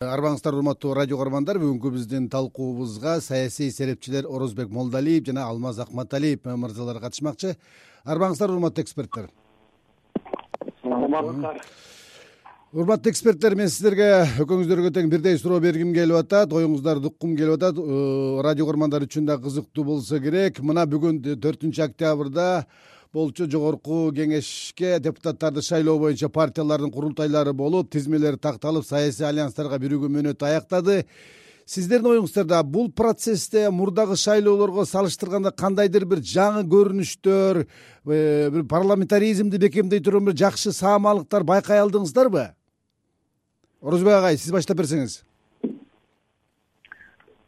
арбаңыздар урматтуу радио каармандар бүгүнкү биздин талкуубузга саясий серепчилер орозбек молдалиев жана алмаз акматалиев мырзалар катышмакчы. Арбаңыздар урматтуу эксперттер. Урматтуу эксперттер мен сиздерге экөөңүздөргө тең бирдей суроо бергим келип атат оюңуздарды уккум келип атат. Э, радио каармандар үчүн да кызыктуу болсо керек. Мына бүгүн төртүнчү октябрда болчу жогорку кеңешке депутаттарды шайлоо боюнча партиялардын курултайлары болуп тизмелери такталып саясий альянстарга бирүгүү мөөнөтү аяктады. Сиздердин оюңуздарда бул процессте мурдагы шайлоолорго салыштырганда кандайдыр бир жаңы көрүнүштөр э, бир парламентаризмди бекемдей турган бир жакшы саамалыктар байкай алдыңыздарбы? Орозбек агай сиз баштап берсеңиз.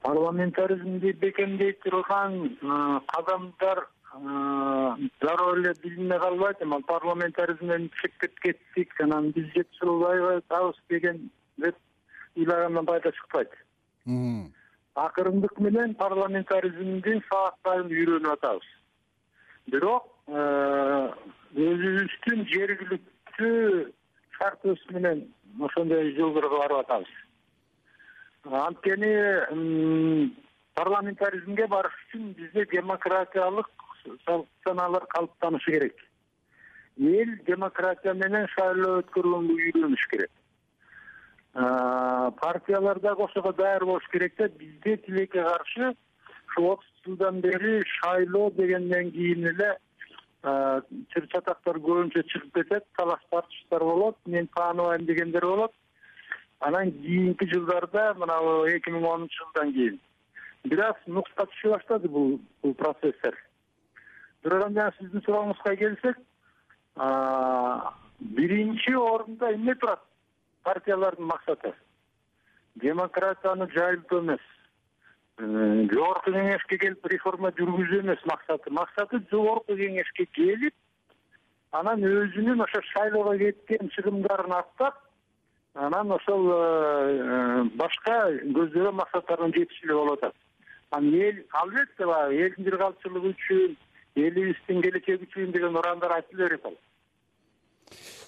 Парламентаризмди бекемдей турган э, кадамдар дароо эле билине калбайт эми ал парламентаризмден чеккеп кеттик анан биз жетишилбай атабыз деген деп ыйлагандан пайда чыкпайт. Акырындык менен парламентаризмдин сабактарын үйрөнүп атабыз. Бирок э, өзүбүздүн жергиликтүү шартыбыз менен ошондой жолдорго барып атабыз. Анткени парламентаризмге барыш үчүн бизде демократиялык санаалар калыптанышы керек. Эл демократия менен шайлоо өткөргөнгө үйрөнүш керек. Партиялар дагы ошого даяр болуш керек да бизде тилекке каршы ушу отуз жылдан бери шайлоо дегенден кийин эле чыр чатактар көбүнчө чыгып кетет талаш тартыштар болот мен тааныбайм дегендер болот. Анан кийинки жылдарда мынабу эки миң онунчу жылдан кийин. Бир аз нукска түшө баштады бул процесстер бирок анан жана сиздин сурооңузга келсек биринчи орунда эмне турат? Партиялардын максаты. Демократияны жайылтуу эмес. Жогорку кеңешке келип реформа жүргүзүү эмес максаты. Максаты жогорку кеңешке келип анан өзүнүн ошо шайлоого кеткен чыгымдарын актап анан ошол э, э, башка көздөгөн максаттарына жетиш эле болуп атат. Анан эл албетте баягы элдин бир калыпчылыгы үчүн элибиздин келечеги үчүн деген урандар айтыла берет ал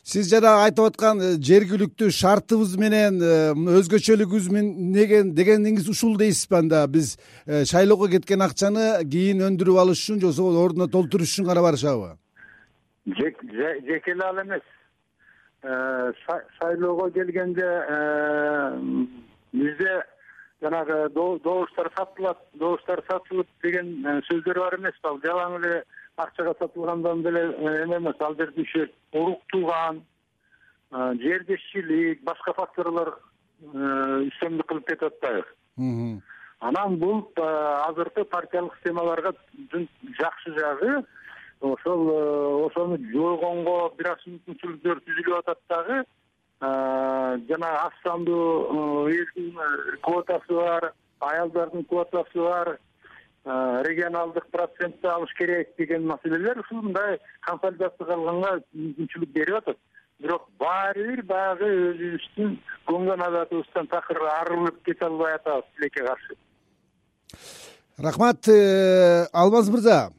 сиз жанагы айтып аткан э, жергиликтүү шартыбыз менен э, өзгөчөлүгүбүз деген дегениңиз ушул дейсизби анда. Биз э, шайлоого кеткен акчаны кийин өндүрүп алыш үчүн же болбосо ордуна толтуруш үчүн гана барышабы? Жеке эле ал эмес. Шайлоого келгенде бизде жанагы добуштар сатылат добуштар сатылып деген э, сөздөр бар эмеспи ал жалаң эле акчага сатылгандан деле э, эме эмес. Ал жерде еще уруктуган э, жердешчилик башка факторлор үстөмдүк кылып кетип атпайбы анан бул азыркы партиялык системаларга жакшы жагы ошол ошону жойгонго бир аз мүмкүнчүлүктөр түзүлүп атат дагы жанагы аз сандуу элдин квотасы бар аялдардын квотасы бар регионалдык процентти алыш керек деген маселелер ушундай консолидация кылганга мүмкүнчүлүк берип атат. Бирок баары бир баягы өзүбүздүн көнгөн адатыбыздан такыр арылып кете албай атабыз тилекке каршы. Рахмат э, алмаз мырза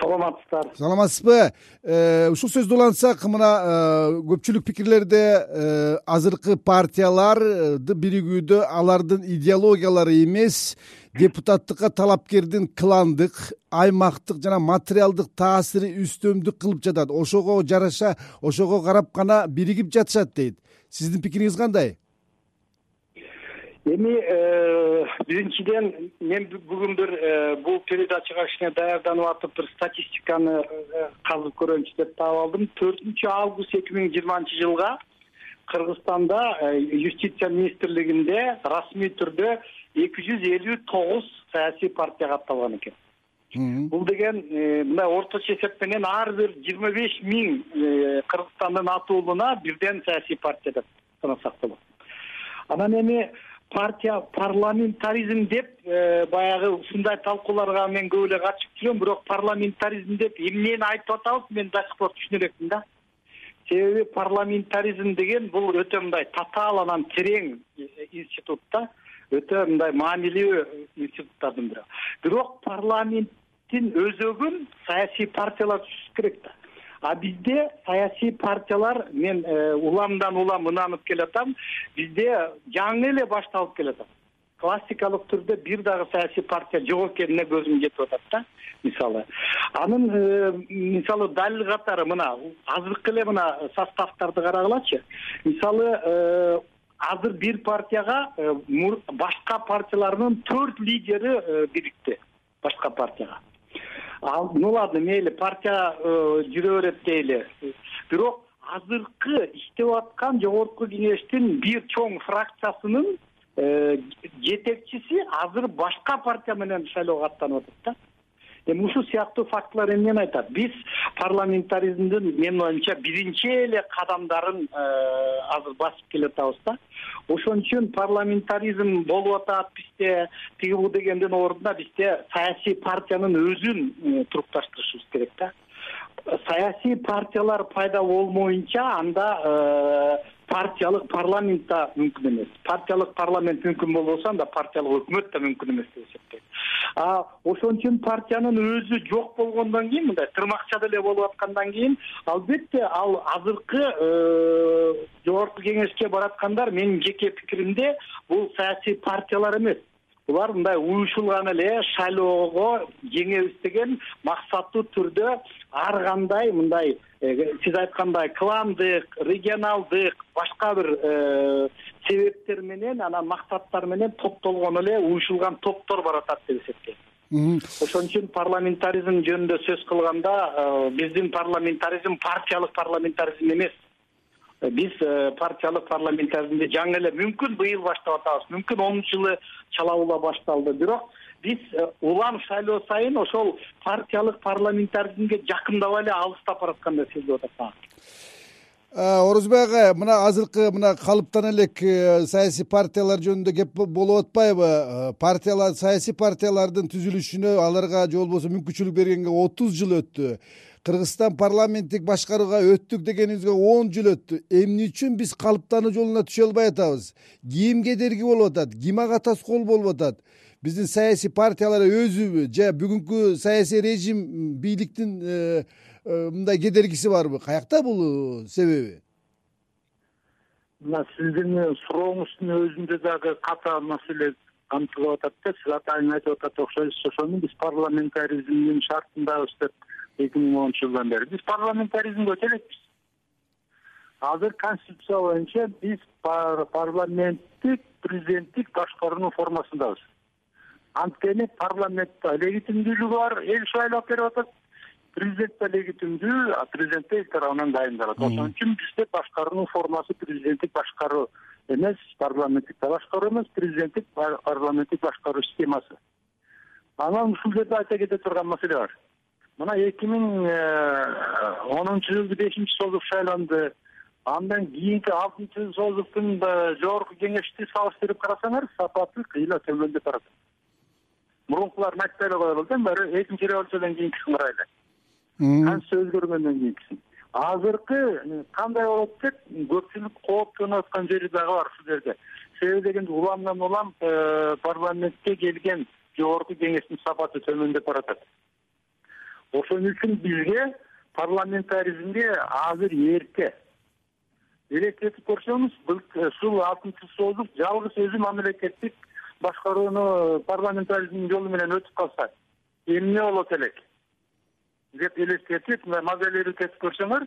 саламатсыздар. Саламатсызбы? Э, ушул сөздү улантсак мына э, көпчүлүк пикирлерде э, азыркы партияларды биригүүдө алардын идеологиялары эмес депутаттыкка талапкердин кландык аймактык жана материалдык таасири үстөмдүк кылып жатат. Ошого жараша ошого карап гана биригип жатышат дейт. Сиздин пикириңиз кандай эми э, биринчиден мен бүгүн бир э, бул передачага кичине даярданып атып бир статистиканы э, казып көрөйүнчү деп таап алдым. Төртүнчү август эки миң жыйырманчы жылга кыргызстанда юстиция министрлигинде расмий түрдө эки жүз элүү тогуз саясий партия катталган экен. Бул деген мындай орточо эсеп менен ар бир жыйырма беш миң кыргызстандын аты уулуна бирден саясий партия деп санасак болот. Анан эми партия парламентаризм деп э, баягы ушундай талкууларга мен көп эле катышып жүрөм. Бирок парламентаризм деп эмнени айтып атабыз мен до сих пор түшүнө элекмин да. Себеби парламентаризм деген бул өтө мындай татаал анан терең институт да. Өтө мындай маанилүү институттардын бири бирок парламенттин өзөгүн саясий партиялар түзүш керек да а бизде саясий партиялар мен уламдан улам ынанып келатам бизде жаңы эле башталып келатат классикалык түрдө бир дагы саясий партия жок экенине көзүм жетип атат да мисалы. Анын мисалы далил катары мына азыркы эле мына составтарды карагылачы мисалы азыр бир партияга башка партиялардын төрт лидери бирикти башка партияга ал ну ладно мейли партия жүрө берет дейли. Бирок азыркы иштеп аткан жогорку кеңештин бир чоң фракциясынын э, жетекчиси азыр башка партия менен шайлоого аттанып атат да эми ушул сыяктуу фактылар эмнени айтат? Биз парламентаризмдин менин оюмча биринчи эле кадамдарын э, азыр басып келатабыз да. Ошон үчүн парламентаризм болуп атат бизде тиги бул дегендин ордуна бизде саясий партиянын өзүн э, турукташтырышыбыз керек да. Саясий партиялар пайда болмоюнча анда э, партиялык парламент да мүмкүн эмес. Партиялык парламент мүмкүн болбосо анда партиялык өкмөт да мүмкүн эмес деп эсептейм. А ошон үчүн партиянын өзү жок болгондон кийин мындай тырмакчада эле болуп аткандан кийин албетте ал азыркы э, жогорку кеңешке бараткандар менин жеке пикиримде бул саясий партиялар эмес булар мындай уюшулган эле шайлоого жеңебиз деген максаттуу түрдө ар кандай мындай э, сиз айткандай кландык регионалдык башка бир э, себептер менен анан максаттар менен топтолгон эле уюшулган топтор баратат деп эсептейм ошон үчүн парламентаризм жөнүндө сөз кылганда э, биздин парламентаризм партиялык парламентаризм эмес биз э, партиялык парламентаризмди жаңы эле мүмкүн быйыл баштап атабыз. Мүмкүн онунчу жылы чалабула башталды. Бирок биз э, улам шайлоо сайын ошол партиялык парламентаризмге жакындап эле алыстап бараткандай сезилип атат мага орозбек ага мына азыркы мына калыптан элек э, саясий партиялар жөнүндө кеп болуп атпайбы? Партиялар саясий партиялардын түзүлүшүнө аларга же болбосо мүмкүнчүлүк бергенге отуз жыл өттү кыргызстан парламенттик башкарууга өттүк дегенибизге он жыл өттү. Эмне үчүн биз калыптануу жолуна түшө албай атабыз? Ким кедерги болуп атат ким ага тоскоол болуп атат. Биздин саясий партиялар өзүбү же бүгүнкү саясий режим бийликтин э, э, мындай кедергиси барбы? Каякта бул себеби? Мына сиздин сурооңуздун өзүндө дагы катаал маселе камтылып атат да. Сиз атайын айтып атат окшойсуз ошону биз парламентаризмдин шартындабыз деп эки миң онунчу жылдан бери биз парламентаризмге өтө элекпиз азыр конституция боюнча биз парламенттик президенттик башкаруунун формасындабыз. Анткени парламентте легитимдүүлүгү бар эл шайлап берип атат. Президент да легитимдүү президент да эл тарабынан дайындалат. Ошон үчүн бизде башкаруунун формасы президенттик башкаруу эмес парламенттик да башкаруу эмес президенттик парламенттик башкаруу системасы. Анан ушул жерде айта кете турган маселе бар мына эки миң э, онунчу жылы бешинчи созук шайланды. Андан кийинки алтынчы созуктун жогорку кеңешти салыштырып карасаңар сапаты кыйла төмөндөп баратат мурункуларын айтпай эле коелу да мына экинчи революциядан кийинкисин карайлы конституция өзгөргөндөн кийинкисин азыркы кандай болот деп көпчүлүк кооптонуп аткан жери дагы бар ушул жерде. Себеби дегенде уламдан улам э, парламентке келген жогорку кеңештин сапаты төмөндөп баратат ошон үчүн бизге парламентаризмге азыр эрте. Элестетип көрсөңүз ушул алтынчы созук жалгыз өзү мамлекеттик башкарууну парламентаризмдин жолу менен өтүп калса эмне болот элек деп элестетип мындай мазалер көрсөңөр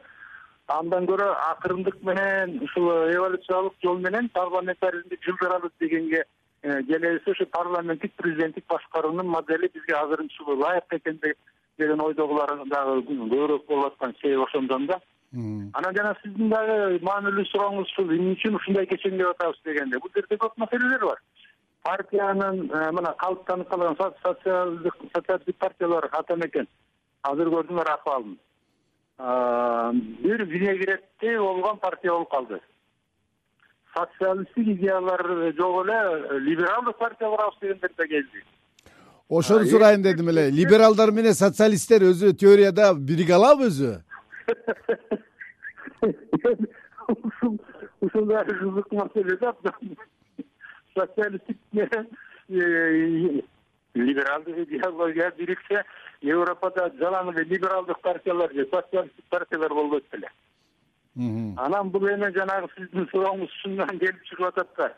андан көрө акырындык менен ушул эволюциялык жол менен парламентаризмди жылдырабыз дегенге э, келебиз ушу парламенттик президенттик башкаруунун модели бизге азырынча ылайык экен деп деген ойдогулар дагы көбүрөөк болуп аткан себеби ошондон да. Анан жана сиздин дагы маанилүү сурооңуз ушул эмне үчүн ушундай кечеңдеп атабыз дегенде бул жерде көп маселелер бар. Партиянын э, мына калыптанып калган социалдык социалисттик партиялар атамекен азыр көрдүңөр акыбалын бир винегреттей болгон партия болуп калды. Социалисттик идеялар жок эле либералдык партия курабыз дегендер да келди ошону сурайын дедим эле. либералдар менен социалисттер өзү теорияда бириге алабы өзү? Ушул ушул дагы кызык маселе да социалисттик менен либералдык идеология бириксе европада жалаң эле либералдык партиялар же социалисттик партиялар болбойт беле анан бул эми жанагы сиздин сурооңуз ушундан келип чыгып атат да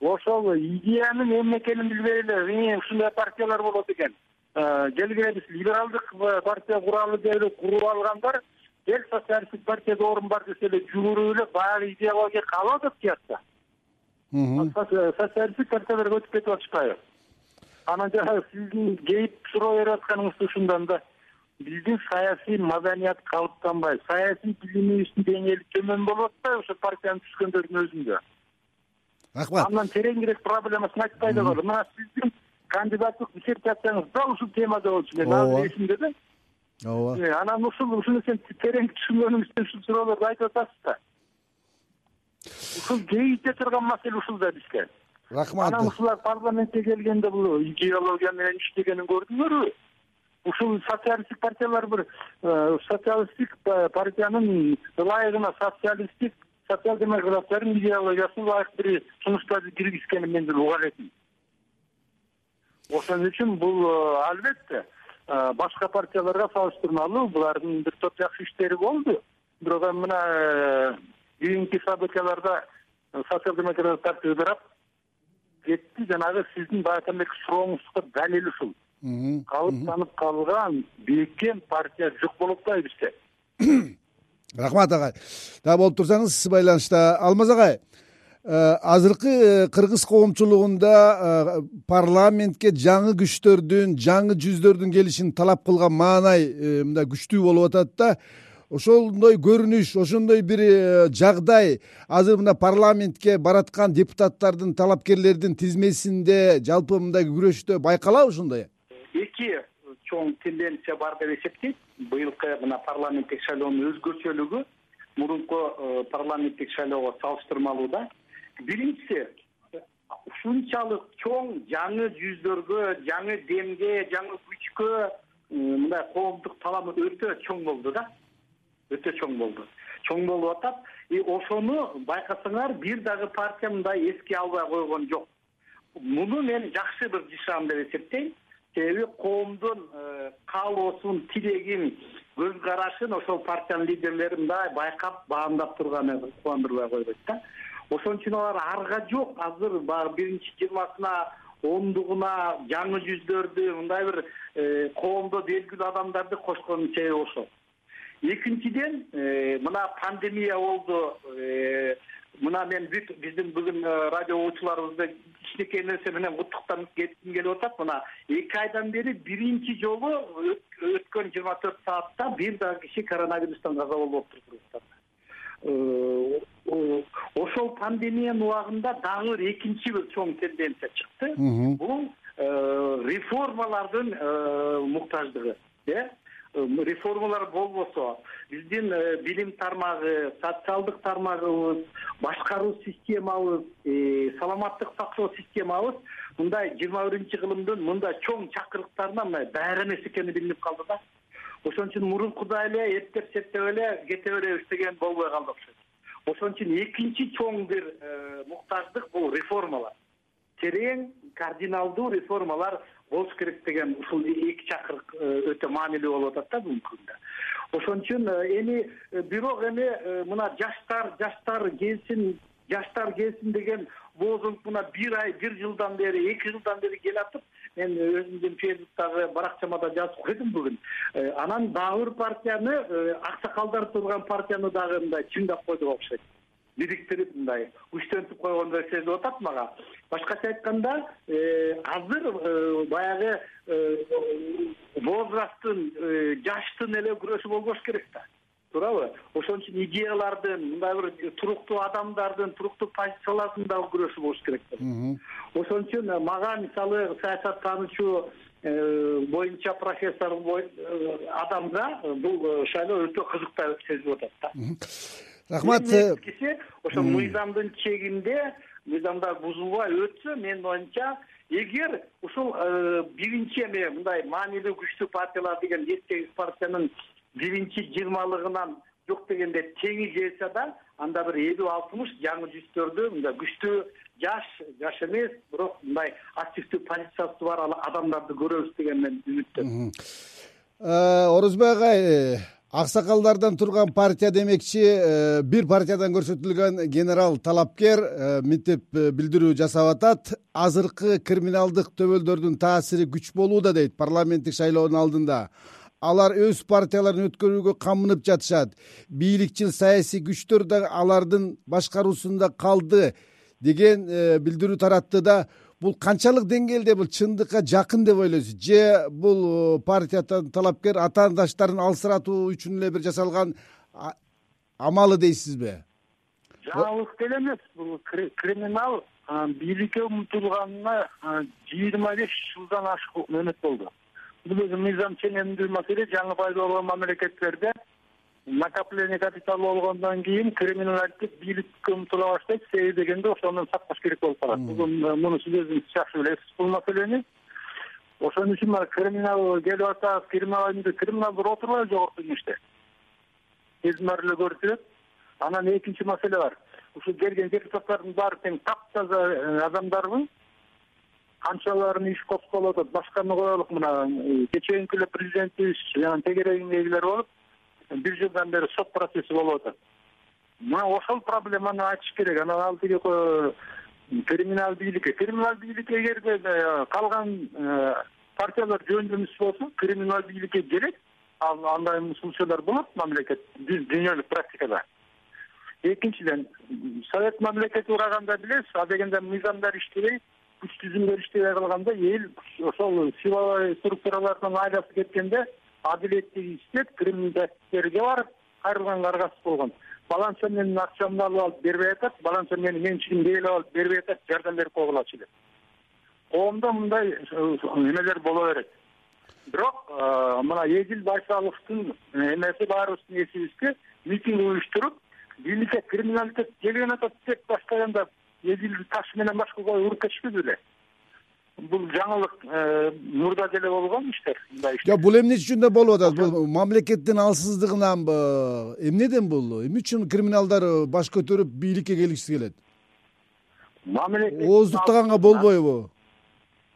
ошол идеянын эмне экенин билбей эле ушундай партиялар болот экен. Келгиле биз либералдык партия куралы деп куруп алгандар эл социалисттик партияда орун бар десе эле жүгүрүп эле баягы идеология калып атат тиякта социалисттик партияларга өтүп кетип атышпайбы? Анан жанагы сиздин кейип суроо берип атканыңыз ушундан да. Биздин саясий маданият калыптанбайт саясий билимибиздин деңгээли төмөн болуп атпайбы ошо партияны түзгөндөрдүн өзүндө рахмат. Андан тереңирээк проблемасын айтпай эле койду мына сиздин кандидаттык диссертацияңыз дал ушул темада болчу мен азыр эсимде да ооба. Э, анан ушул ушуну сен терең түшүнгөнүң үчүн ушул суроолорду айтып атасыз да. Ушул кейите турган маселе ушул да бизге рахмат. Анан ушулар парламентке келгенде бул идеология менен иштегенин көрдүңөрбү ушул социалисттик партиялар бир э, социалисттик партиянын ылайыгына социалисттик социал демократтардын идеологиясын ылайык бир сунуштарды киргизгенин мен деле уга элетим ошон үчүн бул э, албетте э, башка партияларга салыштырмалуу булардын бир топ жакшы иштери болду. Бирок эми мына кийинки событияларда социал демократтар ыдырап кетти жанагы сиздин баягы эле сурооңузга далил ушул. Калыптанып калган бекем партия жок болуп атпайбы бизде рахмат агай. Дагы болуп турсаңыз байланышта алмаз агай э, азыркы э, кыргыз коомчулугунда э, парламентке жаңы күчтөрдүн жаңы жүздөрдүн келишин талап кылган маанай мындай күчтүү болуп атат да. Ошондой көрүнүш ошондой бир жагдай азыр мына парламентке бараткан депутаттардын талапкерлердин тизмесинде жалпы мындай күрөштө байкалабы ошондой? Эки чоң тенденция бар деп эсептейт. Быйылкы мына парламенттик шайлоонун өзгөчөлүгү мурунку э, парламенттик шайлоого салыштырмалуу да биринчиси ушунчалык чоң жаңы жүздөргө жаңы демге жаңы күчкө э, мындай коомдук талап өтө чоң болду да. Өтө чоң болду. Чоң болуп атат. И ошону байкасаңар бир дагы партия мындай эске албай койгон жок. Муну мен жакшы быр жишаам деп эсептейм себеби коомдун э, каалоосун тилегин көз карашын ошол партиянын лидерлери мындай байкап баамдап турганы кубандырбай койбойт да. Ошон үчүн алар арга жок. Азыр баягы биринчи жыйырмасына ондугуна жаңы жүздөрдү мындай бир э, коомдо белгилүү адамдарды кошкондун себеби ошол. Экинчиден э, мына пандемия болду мына мен бүт биздин бүгүн э, радио угуучуларыбызды кичинекей нерсе менен куттуктап кетким келип атат. Мына эки айдан бери биринчи жолу өткөн жыйырма төрт саатта бир дагы киши коронавирустан каза болбоптур кыргызстанда э, ошол пандемиянын убагында дагы бир экинчи бир чоң тенденция чыкты. Бул э, реформалардын муктаждыгы э реформалар болбосо биздин э, билим тармагы социалдык тармагыбыз башкаруу системабыз э, саламаттык сактоо системабыз мындай жыйырма биринчи кылымдын мындай чоң чакырыктарына мындай баары эмес экени билинип калды да. Ошон үчүн мурункудай эле эптеп септеп эле кете беребиз деген болбой калды окшойт ошон үчүн экинчи чоң бир э, муктаждык бул реформалар. Терең кардиналдуу реформалар болуш керек деген ушул эки чакырык э, өтө маанилүү болуп атат да бүгүнкү күндө ошон үчүн э, эми э, бирок эми мына жаштар жаштар келсин жаштар келсин деген лозунг мына бир ай бир жылдан бери эки жылдан бери келатып мен өзүмдүн фейсбуктагы баракчама да жазып койдум бүгүн. Анан дагы бир партияны аксакалдар турган партияны дагы мындай чыңдап койдук окшойт бириктирип мындай күчтөнтүп койгондой сезилип атат мага. Башкача айтканда э, азыр э, баягы э, возрасттын жаштын эле күрөшү болбош керек да. Туурабы? Ошон үчүн идеялардын мындай бир туруктуу адамдардын туруктуу позициялардын дагы күрөшү болуш керек да. Ошон үчүн мага мисалы саясаттануучу боюнча профессор адамга бул шайлоо өтө кызыктуу сезилип атат да рахмат эметкиси ошо мыйзамдын чегинде мыйзамдар бузулбай өтсө менин оюмча эгер ушул э, биринчи эми мындай маанилүү күчтүү партиялар деген жети сегиз партиянын биринчи жыйырмалыгынан жок дегенде теңи келсе да анда бир элүү алтымыш жаңы жүздөрдү мындай күчтүү жаш жаш эмес бирок мындай активдүү позициясы бар адамдарды көрөбүз деген мен үмүттөмүн э, орозбой агай э, аксакалдардан турган партия демекчи э, бир партиядан көрсөтүлгөн генерал талапкер мынтип билдирүү жасап атат. Азыркы криминалдык төбөлдөрдүн таасири күч болууда дейт парламенттик шайлоонун алдында. Алар өз партияларын өткөрүүгө камынып жатышат. Бийликчил саясий күчтөр да алардын башкаруусунда калды деген э, билдирүү таратты да бул канчалык деңгээлде бул чындыкка жакын деп ойлойсуз. Же бул э, партиядан талапкер атаандаштарын алсыратуу үчүн эле бир жасалган амалы дейсизби? Жаңылык деле эмес. Бул криминал бийликке умтулганына жыйырма беш жылдан ашык мөөнөт болду. Бул өзү мыйзам ченемдүү маселе жаңы пайда болгон мамлекеттерде накопление капиталы болгондон кийин криминалдик бийликке умтула баштайт себеби дегенде ошондон сакташ керек болуп калат. Муну сиз өзүңүз жакшы билесиз бул маселени. Ошон үчүн мына криминал келип атат криминалдор отурбайбы жогорку кеңеште кезин баары эле көрсөтөт анан экинчи маселе бар. Ушул келген депутаттардын баары тең таптаза э, адамдарбы канчаларын иш козголуп атат. Башканы коелук мына э, кечээинки эле президентибиз тегерегиндегилер болуп бир жылдан бери сот процесси болуп атат. Мына ошол проблеманы ачыш керек. Анан ал тиги криминал бийликке криминал бийлик эгерде э, калган э, партиялар жөн жөн эмес болсо криминал бийликке келет ал андай случайлар болот мамлекет дүйнөлүк практикада. Экинчиден совет мамлекети ураганда билесиз адегенде мыйзамдар иштебей күч түзүмдөр иштебей калганда эл ошол силовой структуралардан айласы кеткенде адилеттик иштеп криминалдерге барып кайрылганга аргасыз болгон. Баланча менин акчамды алып алып бербей атат баланча менин менчигимди ээлеп алып бербей атат жардам берип койгулачы деп коомдо мындай эмелер боло берет. Бирок мына эдил байсаловдун эмеси баарыбыздын эсибизде митинг уюштуруп бийликке криминалитет келген атат деп баштаганда эдилди таш менен башка коюп уруп кетишпеди беле бул жаңылык э, мурда деле болгон иштер мындай жок бул эмне үчүн да болуп атат? Бул мамлекеттин алсыздыгынанбы эмнеден бул? Эмне үчүн криминалдар баш көтөрүп бийликке келгиси келет? Мамлекет ооздуктаганга болбойбу?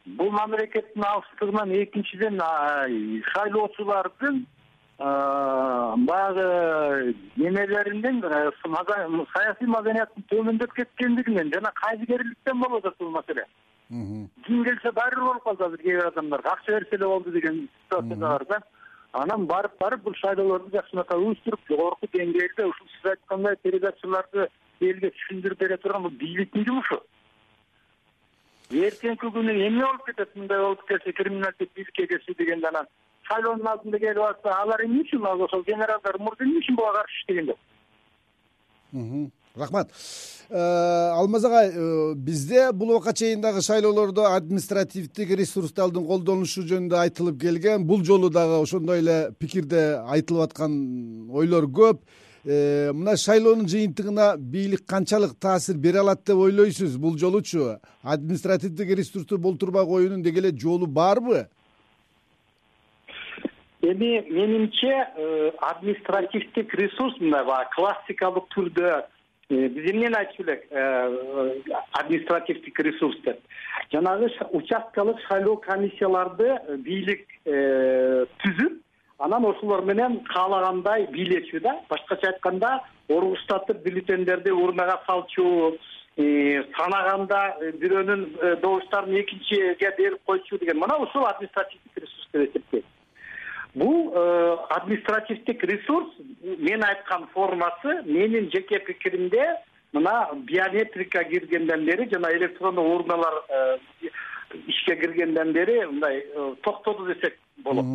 Бул мамлекеттин алсыздыгынан экинчиден шайлоочулардын баягы немелеринден саясий маданияттын төмөндөп кеткендигинен жана кайдыгерликтен болуп атат бул маселе ким келсе баары бир болуп калды азыр кээ бир адамдарга акча берсе эле болду деген ситуацияда бар да анан барып барып бул шайлоолорду жакшынакай уюштуруп жогорку деңгээлде ушул сиз айткандай передачаларды элге түшүндүрүп бере турган бул бийликтин жумушу эртеңки күнү эмне болуп кетет? Мындай болуп келсе криминалитет бийликке келсе дегенде анан шайлоонун алдында келип атса алар эмне үчүн? Ошол генералдар мурда эмне үчүн буга каршы иштеген жок рахмат. Э, алмаз агай э, бизде бул убакка чейин дагы шайлоолордо административдик ресурстардын колдонулушу жөнүндө айтылып келген бул жолу дагы ошондой эле пикирде айтылып аткан ойлор көп. Э, мына шайлоонун жыйынтыгына бийлик канчалык таасир бере алат деп ойлойсуз бул жолучу? Административдик ресурсту болтурбай коюунун деги эле жолу барбы? Эми менимче административдик ресурс мындай баягы классикалык түрдө биз эмнени айтчу элек э, административдик ресурс деп жанагы участкалык шайлоо комиссияларды э, бийлик түзүп анан ошолор менен каалагандай бийлечү да. Башкача айтканда оргустатып бюллетендерди урнага салчу санаганда бирөөнүн добуштарын экинчиге берип койчу деген. Мына ушул административдик ресурс деп эсептейм бул э, административдик ресурс мен айткан формасы менин жеке пикиримде мына биометрика киргенден бери жана электрондук урналар э, ишке киргенден бери мындай э, токтоду десек болот.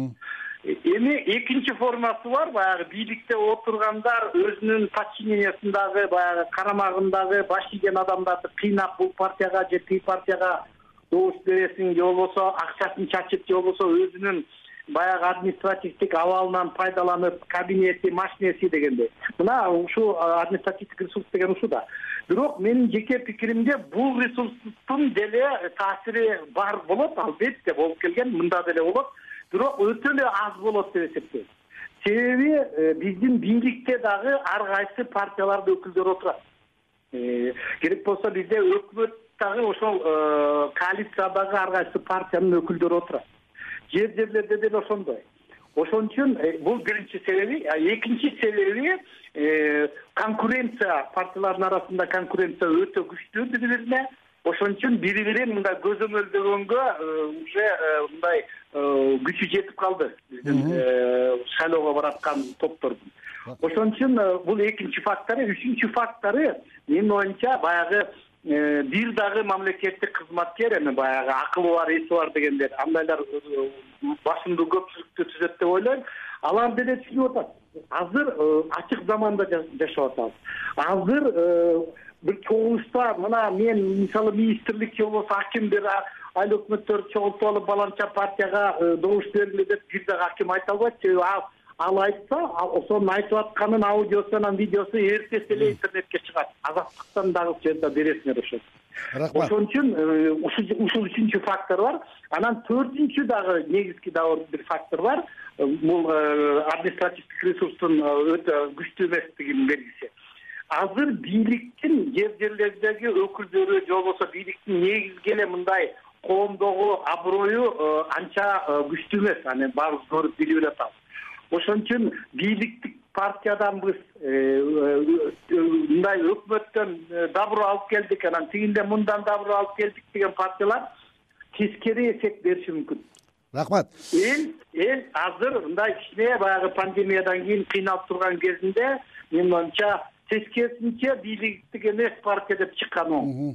Эми экинчи формасы бар баягы бийликте отургандар өзүнүн подчинениясындагы баягы карамагындагы баш ийген адамдарды кыйнап бул партияга же тиги партияга добуш бересиң же болбосо акчасын чачып же болбосо өзүнүн баягы административдик абалынан пайдаланып кабинети машинеси дегендей мына ушул административдик ресурс деген ушул да. Бирок менин жеке пикиримде бул ресурстун деле таасири бар болот албетте болуп келген мында деле болот. Бирок өтө эле аз болот деп эсептейм. Себеби э, биздин бийликте дагы ар кайсы партиялардын өкүлдөрү отурат. Э, керек болсо бизде өкмөт дагы ошол коалициядагы ар кайсы партиянын өкүлдөрү отурат жер жерлерде деле ошондой. Ошон үчүн бул биринчи себеби экинчи себеби конкуренция партиялардын арасында конкуренция өтө күчтүү бири бирине ошон үчүн бири бирин мындай көзөмөлдөгөнгө э, уже э, мындай э, күчү жетип калды биздин шайлоого бараткан топтордун ошон үчүн бул экинчи фактору үчүнчү фактору менин оюмча баягы бир дагы мамлекеттик кызматкер эми баягы акылы бар эси бар дегендер андайлар басымдуу көпчүлүктү түзөт деп ойлойм. Алар деле түшүнүп атат. Азыр ачык заманда жашап атабыз. Азыр бир чогулушта мына мен мисалы министрлик же болбосо аким бир айыл өкмөттөрдү чогултуп алып баланча партияга э, добуш бергиле деп бир дагы аким айта албайт. Себеби ал айтса ошонун айтып атканын аудиосу анан видеосу эртеси эле интернетке чыгат. Азаттыктан дагы чыгса бересиңер ошону рахмат. Ошон үчүн э, ушул үчүнчү фактор бар. Анан төртүнчү дагы негизги дагы бир фактор бар. Э, бул административдик ресурстун өтө күчтүү эместигинин белгиси. Азыр бийликтин жер жерлердеги өкүлдөрү же болбосо бийликтин негизги эле мындай коомдогу аброю э, анча э, күчтүү эмес аны баарыбыз көрүп билип эле атабыз ошон үчүн бийликтик партияданбыз э, мындай өкмөттөн добро алып келдик анан тигинден мындан добро алып келдик деген партиялар тескери эффект бериши мүмкүн. Рахмат. Эл эл азыр мындай кичине баягы пандемиядан кийин кыйналып турган кезинде менин оюмча тескерисинче бийликтик эмес партия деп чыккан оң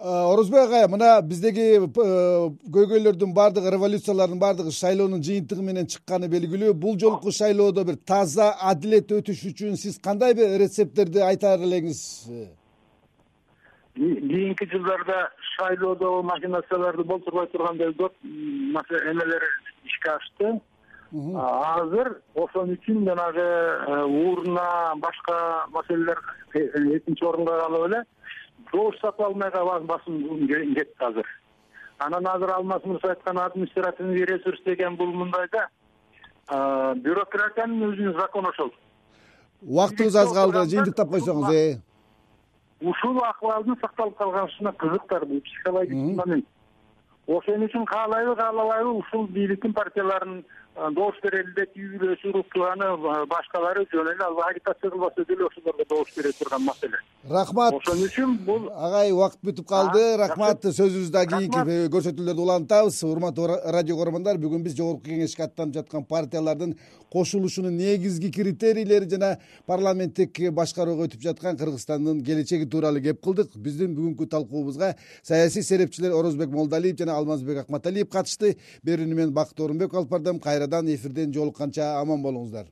орозбек агай мына биздеги э, көйгөйлөрдүн баардыгы революциялардын баардыгы шайлоонун жыйынтыгы менен чыкканы белгилүү. Бул жолку шайлоодо бир таза адилет өтүш үчүн сиз кандай бир рецепттерди айтаар элеңиз? Кийинки жылдарда шайлоодогу махинацияларды болтурбай тургандай көп эмелер ишке ашты. Азыр ошон үчүн жанагы э, урна башка маселелер э, экинчи орунга калып эле добуш сатып алмайга басым кетти азыр. Анан азыр алмаз мырза айткан административный ресурс деген бул мындай да бюрократиянын өзүнүн закону ошол. Убактыбыз аз калды жыйынтыктап койсоңуз э? Ушул акыбалдын сакталып калышына кызыктар бул психологический момент ошон үчүн каалайбы каалабайбы ушул бийликтин партияларынын добуш берели деп үй бүлөсү турганы башкалары жөн эле ал агитация кылбаса деле ошолорго добуш бере турган маселе. Рахмат. Ошон үчүн бул агай убакыт бүтүп калды. рахмат. Сөзүбүздү кийинки көрсөтүүлөрдө улантабыз. Урматтуу радио көрөрмандар бүгүн биз жогорку кеңешке аттанып жаткан партиялардын кошулушунун негизги критерийлери жана парламенттик башкарууга өтүп жаткан кыргызстандын келечеги тууралуу кеп кылдык. Биздин бүгүнкү талкуубузга саясий серепчилер орозбек молдалиев жана алмазбек акматалиев катышты. Берүүнү мен бакыт орунбеков алып бардым кайрадан эфирден жолукканча аман болуңуздар